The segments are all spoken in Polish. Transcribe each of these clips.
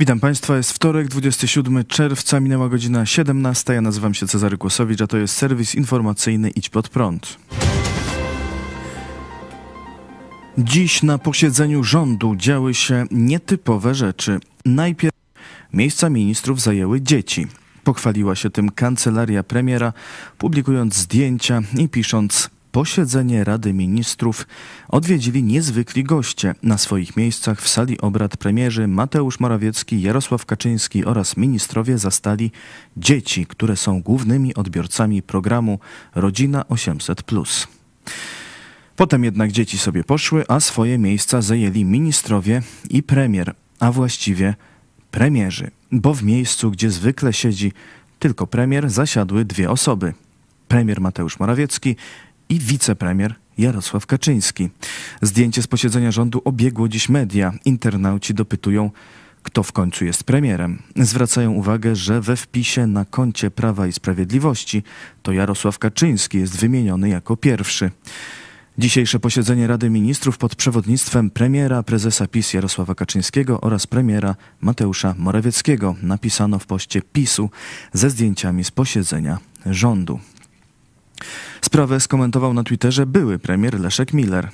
Witam Państwa, jest wtorek, 27 czerwca, minęła godzina 17. Ja nazywam się Cezary Kłosowicz, a to jest serwis informacyjny Idź Pod Prąd. Dziś na posiedzeniu rządu działy się nietypowe rzeczy. Najpierw miejsca ministrów zajęły dzieci. Pochwaliła się tym kancelaria premiera, publikując zdjęcia i pisząc posiedzenie Rady Ministrów odwiedzili niezwykli goście. Na swoich miejscach w sali obrad premierzy Mateusz Morawiecki, Jarosław Kaczyński oraz ministrowie zastali dzieci, które są głównymi odbiorcami programu Rodzina 800+. Potem jednak dzieci sobie poszły, a swoje miejsca zajęli ministrowie i premier, a właściwie premierzy, bo w miejscu, gdzie zwykle siedzi tylko premier, zasiadły dwie osoby. Premier Mateusz Morawiecki i wicepremier Jarosław Kaczyński. Zdjęcie z posiedzenia rządu obiegło dziś media. Internauci dopytują, kto w końcu jest premierem. Zwracają uwagę, że we wpisie na koncie Prawa i Sprawiedliwości to Jarosław Kaczyński jest wymieniony jako pierwszy. Dzisiejsze posiedzenie Rady Ministrów pod przewodnictwem premiera, prezesa PiS Jarosława Kaczyńskiego oraz premiera Mateusza Morawieckiego napisano w poście PiSu ze zdjęciami z posiedzenia rządu. Sprawę skomentował na Twitterze były premier Leszek Miller.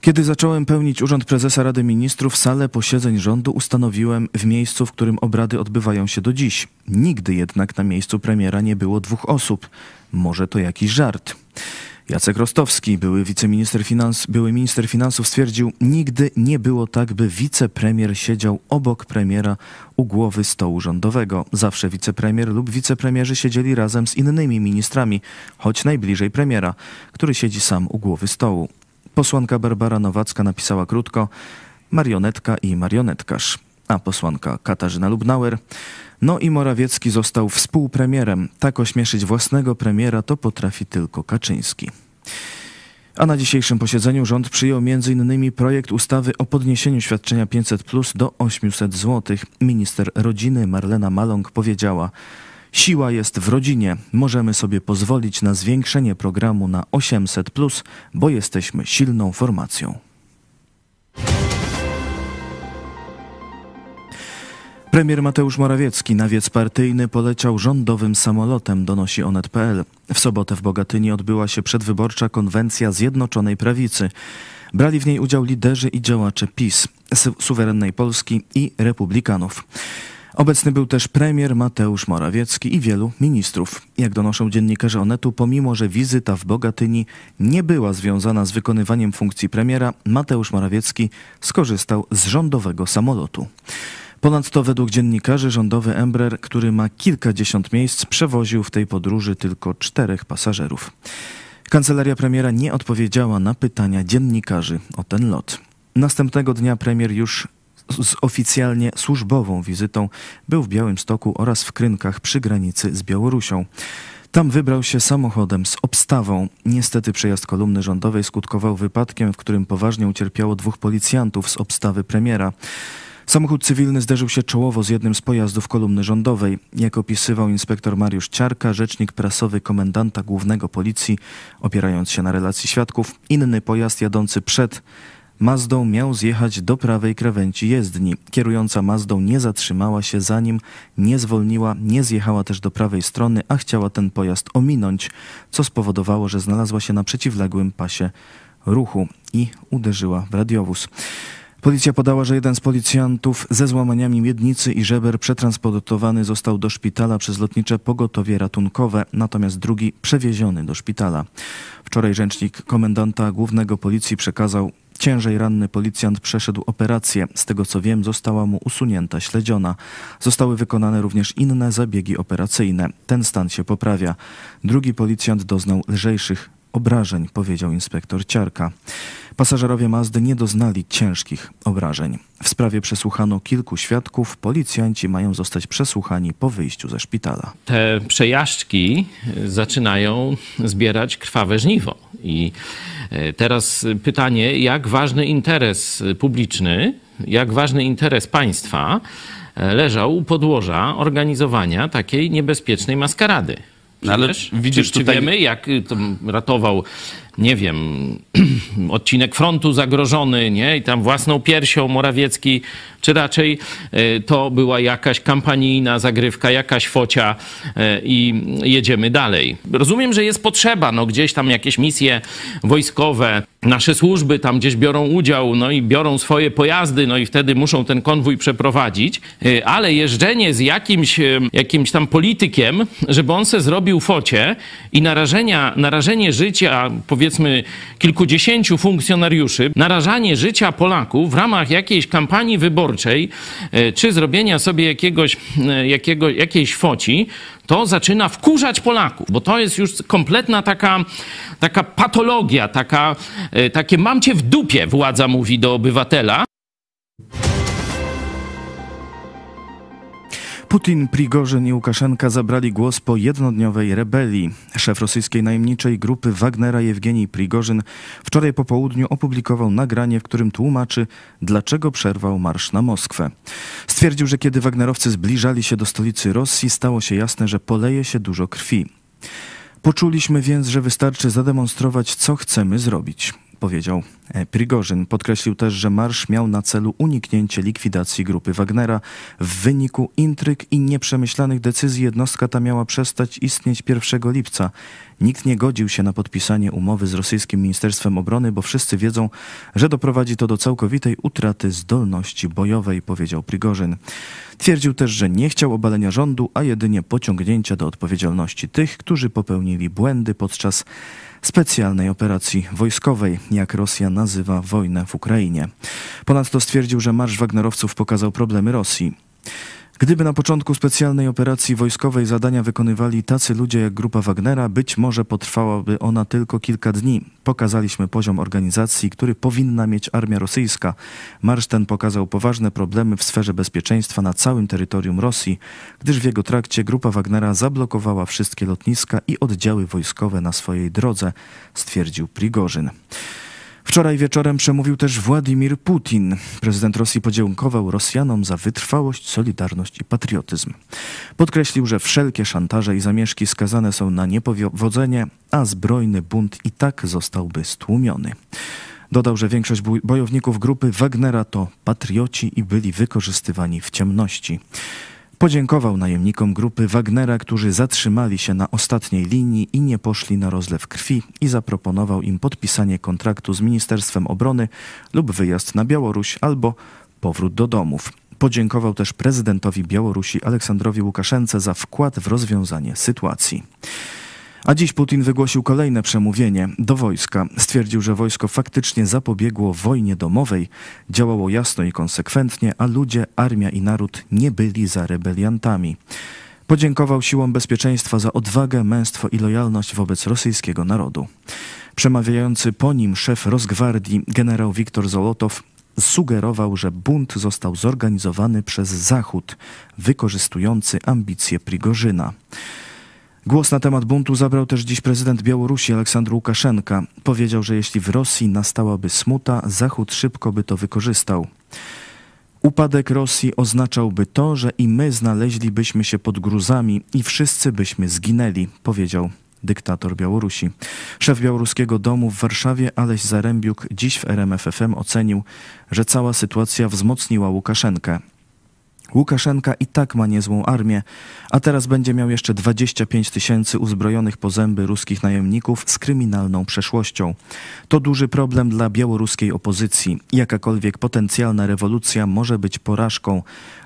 Kiedy zacząłem pełnić urząd prezesa Rady Ministrów, salę posiedzeń rządu ustanowiłem w miejscu, w którym obrady odbywają się do dziś. Nigdy jednak na miejscu premiera nie było dwóch osób. Może to jakiś żart. Jacek Rostowski, były wiceminister finans, były minister finansów, stwierdził, nigdy nie było tak, by wicepremier siedział obok premiera u głowy stołu rządowego. Zawsze wicepremier lub wicepremierzy siedzieli razem z innymi ministrami, choć najbliżej premiera, który siedzi sam u głowy stołu. Posłanka Barbara Nowacka napisała krótko marionetka i marionetkarz, a posłanka Katarzyna Lubnauer no i Morawiecki został współpremierem. Tak ośmieszyć własnego premiera to potrafi tylko Kaczyński. A na dzisiejszym posiedzeniu rząd przyjął m.in. projekt ustawy o podniesieniu świadczenia 500 plus do 800 zł. Minister rodziny Marlena Maląg powiedziała: Siła jest w rodzinie. Możemy sobie pozwolić na zwiększenie programu na 800 plus, bo jesteśmy silną formacją. Premier Mateusz Morawiecki na wiec partyjny poleciał rządowym samolotem, donosi onet.pl. W sobotę w Bogatyni odbyła się przedwyborcza konwencja Zjednoczonej Prawicy. Brali w niej udział liderzy i działacze PiS, suwerennej Polski i republikanów. Obecny był też premier Mateusz Morawiecki i wielu ministrów. Jak donoszą dziennikarze Onetu, pomimo że wizyta w Bogatyni nie była związana z wykonywaniem funkcji premiera, Mateusz Morawiecki skorzystał z rządowego samolotu. Ponadto według dziennikarzy rządowy Embraer, który ma kilkadziesiąt miejsc, przewoził w tej podróży tylko czterech pasażerów. Kancelaria premiera nie odpowiedziała na pytania dziennikarzy o ten lot. Następnego dnia premier już z oficjalnie służbową wizytą był w Białymstoku oraz w Krynkach przy granicy z Białorusią. Tam wybrał się samochodem z obstawą. Niestety przejazd kolumny rządowej skutkował wypadkiem, w którym poważnie ucierpiało dwóch policjantów z obstawy premiera. Samochód cywilny zderzył się czołowo z jednym z pojazdów kolumny rządowej. Jak opisywał inspektor Mariusz Ciarka, rzecznik prasowy komendanta głównego policji, opierając się na relacji świadków, inny pojazd jadący przed Mazdą miał zjechać do prawej krawędzi jezdni. Kierująca Mazdą nie zatrzymała się za nim, nie zwolniła, nie zjechała też do prawej strony, a chciała ten pojazd ominąć, co spowodowało, że znalazła się na przeciwległym pasie ruchu i uderzyła w radiowóz. Policja podała, że jeden z policjantów ze złamaniami miednicy i żeber przetransportowany został do szpitala przez lotnicze pogotowie ratunkowe, natomiast drugi przewieziony do szpitala. Wczoraj rzecznik komendanta głównego policji przekazał, Ciężej ranny policjant przeszedł operację. Z tego co wiem, została mu usunięta śledziona. Zostały wykonane również inne zabiegi operacyjne. Ten stan się poprawia. Drugi policjant doznał lżejszych obrażeń, powiedział inspektor Ciarka. Pasażerowie Mazdy nie doznali ciężkich obrażeń. W sprawie przesłuchano kilku świadków. Policjanci mają zostać przesłuchani po wyjściu ze szpitala. Te przejażdżki zaczynają zbierać krwawe żniwo. I e, teraz pytanie, jak ważny interes publiczny, jak ważny interes państwa e, leżał u podłoża organizowania takiej niebezpiecznej maskarady. No ale widzisz czy, tutaj... czy wiemy, jak ratował nie wiem, odcinek frontu zagrożony, nie? I tam własną piersią Morawiecki, czy raczej e, to była jakaś kampanijna zagrywka, jakaś focia e, i jedziemy dalej. Rozumiem, że jest potrzeba, no gdzieś tam jakieś misje wojskowe, nasze służby tam gdzieś biorą udział, no i biorą swoje pojazdy, no i wtedy muszą ten konwój przeprowadzić, e, ale jeżdżenie z jakimś, jakimś tam politykiem, żeby on se zrobił focie i narażenia, narażenie życia, powiedzmy kilkudziesięciu funkcjonariuszy, narażanie życia Polaków w ramach jakiejś kampanii wyborczej, e, czy zrobienia sobie jakiegoś, e, jakiego, jakiejś foci, to zaczyna wkurzać Polaków, bo to jest już kompletna taka, taka patologia, taka, e, takie mam cię w dupie, władza mówi do obywatela. Putin, Prigorzyn i Łukaszenka zabrali głos po jednodniowej rebelii. Szef rosyjskiej najemniczej grupy Wagnera Jewgenij Prigorzyn wczoraj po południu opublikował nagranie, w którym tłumaczy, dlaczego przerwał marsz na Moskwę. Stwierdził, że kiedy Wagnerowcy zbliżali się do stolicy Rosji, stało się jasne, że poleje się dużo krwi. Poczuliśmy więc, że wystarczy zademonstrować, co chcemy zrobić powiedział e, Prigorzyn. Podkreślił też, że marsz miał na celu uniknięcie likwidacji grupy Wagnera. W wyniku intryg i nieprzemyślanych decyzji jednostka ta miała przestać istnieć 1 lipca. Nikt nie godził się na podpisanie umowy z rosyjskim Ministerstwem Obrony, bo wszyscy wiedzą, że doprowadzi to do całkowitej utraty zdolności bojowej, powiedział Prigorzyn. Twierdził też, że nie chciał obalenia rządu, a jedynie pociągnięcia do odpowiedzialności tych, którzy popełnili błędy podczas specjalnej operacji wojskowej, jak Rosja nazywa wojnę w Ukrainie. Ponadto stwierdził, że marsz Wagnerowców pokazał problemy Rosji. Gdyby na początku specjalnej operacji wojskowej zadania wykonywali tacy ludzie jak grupa Wagnera, być może potrwałaby ona tylko kilka dni. Pokazaliśmy poziom organizacji, który powinna mieć armia rosyjska. Marsz ten pokazał poważne problemy w sferze bezpieczeństwa na całym terytorium Rosji, gdyż w jego trakcie grupa Wagnera zablokowała wszystkie lotniska i oddziały wojskowe na swojej drodze, stwierdził Prigorzyn. Wczoraj wieczorem przemówił też Władimir Putin. Prezydent Rosji podziękował Rosjanom za wytrwałość, solidarność i patriotyzm. Podkreślił, że wszelkie szantaże i zamieszki skazane są na niepowodzenie, a zbrojny bunt i tak zostałby stłumiony. Dodał, że większość bojowników grupy Wagnera to patrioci i byli wykorzystywani w ciemności. Podziękował najemnikom grupy Wagnera, którzy zatrzymali się na ostatniej linii i nie poszli na rozlew krwi i zaproponował im podpisanie kontraktu z Ministerstwem Obrony lub wyjazd na Białoruś albo powrót do domów. Podziękował też prezydentowi Białorusi Aleksandrowi Łukaszence za wkład w rozwiązanie sytuacji. A dziś Putin wygłosił kolejne przemówienie do wojska. Stwierdził, że wojsko faktycznie zapobiegło wojnie domowej, działało jasno i konsekwentnie, a ludzie, armia i naród nie byli za rebeliantami. Podziękował siłom bezpieczeństwa za odwagę, męstwo i lojalność wobec rosyjskiego narodu. Przemawiający po nim szef Rosgwardii generał Wiktor Zolotow sugerował, że bunt został zorganizowany przez Zachód, wykorzystujący ambicje Prigorzyna. Głos na temat buntu zabrał też dziś prezydent Białorusi Aleksandr Łukaszenka. Powiedział, że jeśli w Rosji nastałaby smuta, Zachód szybko by to wykorzystał. Upadek Rosji oznaczałby to, że i my znaleźlibyśmy się pod gruzami i wszyscy byśmy zginęli, powiedział dyktator Białorusi. Szef białoruskiego domu w Warszawie Aleś Zarębiuk dziś w RMFFM ocenił, że cała sytuacja wzmocniła Łukaszenkę. Łukaszenka i tak ma niezłą armię, a teraz będzie miał jeszcze 25 tysięcy uzbrojonych po zęby ruskich najemników z kryminalną przeszłością. To duży problem dla białoruskiej opozycji. Jakakolwiek potencjalna rewolucja może być porażką.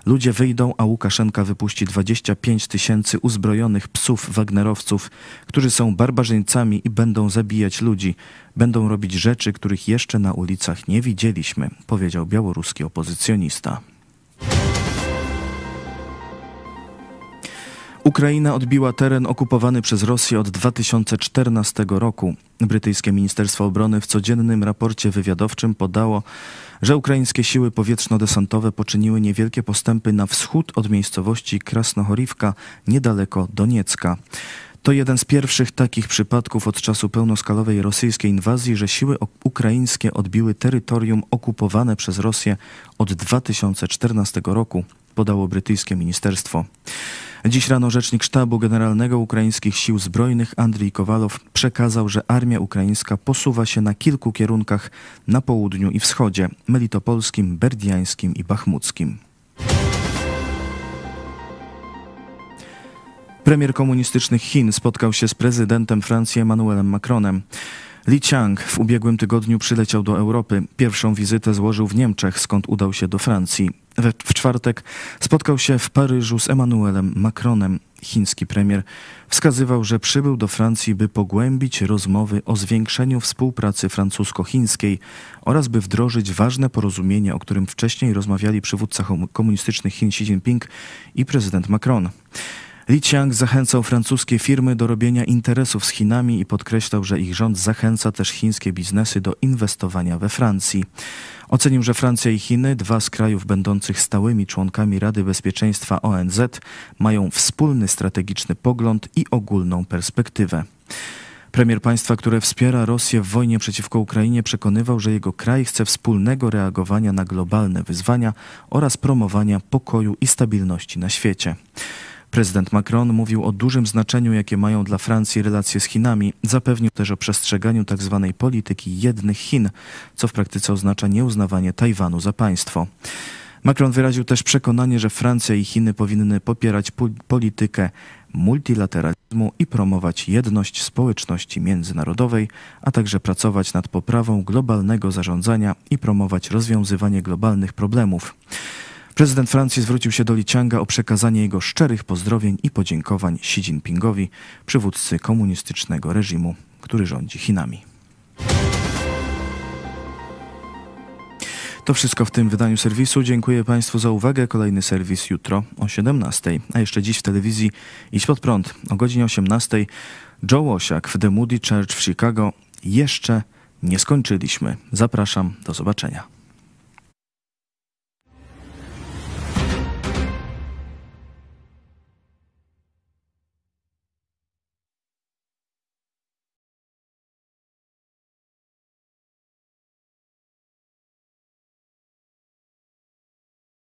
Ludzie wyjdą, a Łukaszenka wypuści 25 tysięcy uzbrojonych psów wagnerowców, którzy są barbarzyńcami i będą zabijać ludzi. Będą robić rzeczy, których jeszcze na ulicach nie widzieliśmy, powiedział białoruski opozycjonista. Ukraina odbiła teren okupowany przez Rosję od 2014 roku. Brytyjskie Ministerstwo Obrony w codziennym raporcie wywiadowczym podało, że ukraińskie siły powietrzno-desantowe poczyniły niewielkie postępy na wschód od miejscowości Krasnohorivka, niedaleko Doniecka. To jeden z pierwszych takich przypadków od czasu pełnoskalowej rosyjskiej inwazji, że siły ukraińskie odbiły terytorium okupowane przez Rosję od 2014 roku, podało brytyjskie ministerstwo. Dziś rano rzecznik Sztabu Generalnego Ukraińskich Sił Zbrojnych Andrii Kowalow przekazał, że armia ukraińska posuwa się na kilku kierunkach na południu i wschodzie melitopolskim, berdiańskim i bachmuckim. Premier komunistycznych Chin spotkał się z prezydentem Francji Emmanuelem Macronem. Li Qiang w ubiegłym tygodniu przyleciał do Europy. Pierwszą wizytę złożył w Niemczech, skąd udał się do Francji. We, w czwartek spotkał się w Paryżu z Emmanuelem Macronem. Chiński premier wskazywał, że przybył do Francji, by pogłębić rozmowy o zwiększeniu współpracy francusko-chińskiej oraz by wdrożyć ważne porozumienie, o którym wcześniej rozmawiali przywódca komunistycznych Chin Xi Jinping i prezydent Macron. Li Qiang zachęcał francuskie firmy do robienia interesów z Chinami i podkreślał, że ich rząd zachęca też chińskie biznesy do inwestowania we Francji. Ocenił, że Francja i Chiny, dwa z krajów będących stałymi członkami Rady Bezpieczeństwa ONZ, mają wspólny strategiczny pogląd i ogólną perspektywę. Premier państwa, które wspiera Rosję w wojnie przeciwko Ukrainie, przekonywał, że jego kraj chce wspólnego reagowania na globalne wyzwania oraz promowania pokoju i stabilności na świecie. Prezydent Macron mówił o dużym znaczeniu, jakie mają dla Francji relacje z Chinami. Zapewnił też o przestrzeganiu tzw. Tak polityki jednych Chin, co w praktyce oznacza nieuznawanie Tajwanu za państwo. Macron wyraził też przekonanie, że Francja i Chiny powinny popierać politykę multilateralizmu i promować jedność społeczności międzynarodowej, a także pracować nad poprawą globalnego zarządzania i promować rozwiązywanie globalnych problemów. Prezydent Francji zwrócił się do Licianga o przekazanie jego szczerych pozdrowień i podziękowań Xi Jinpingowi, przywódcy komunistycznego reżimu, który rządzi Chinami. To wszystko w tym wydaniu serwisu. Dziękuję Państwu za uwagę. Kolejny serwis jutro o 17. A jeszcze dziś w telewizji Idź pod prąd o godzinie 18. Joe Łosiak w The Moody Church w Chicago. Jeszcze nie skończyliśmy. Zapraszam. Do zobaczenia.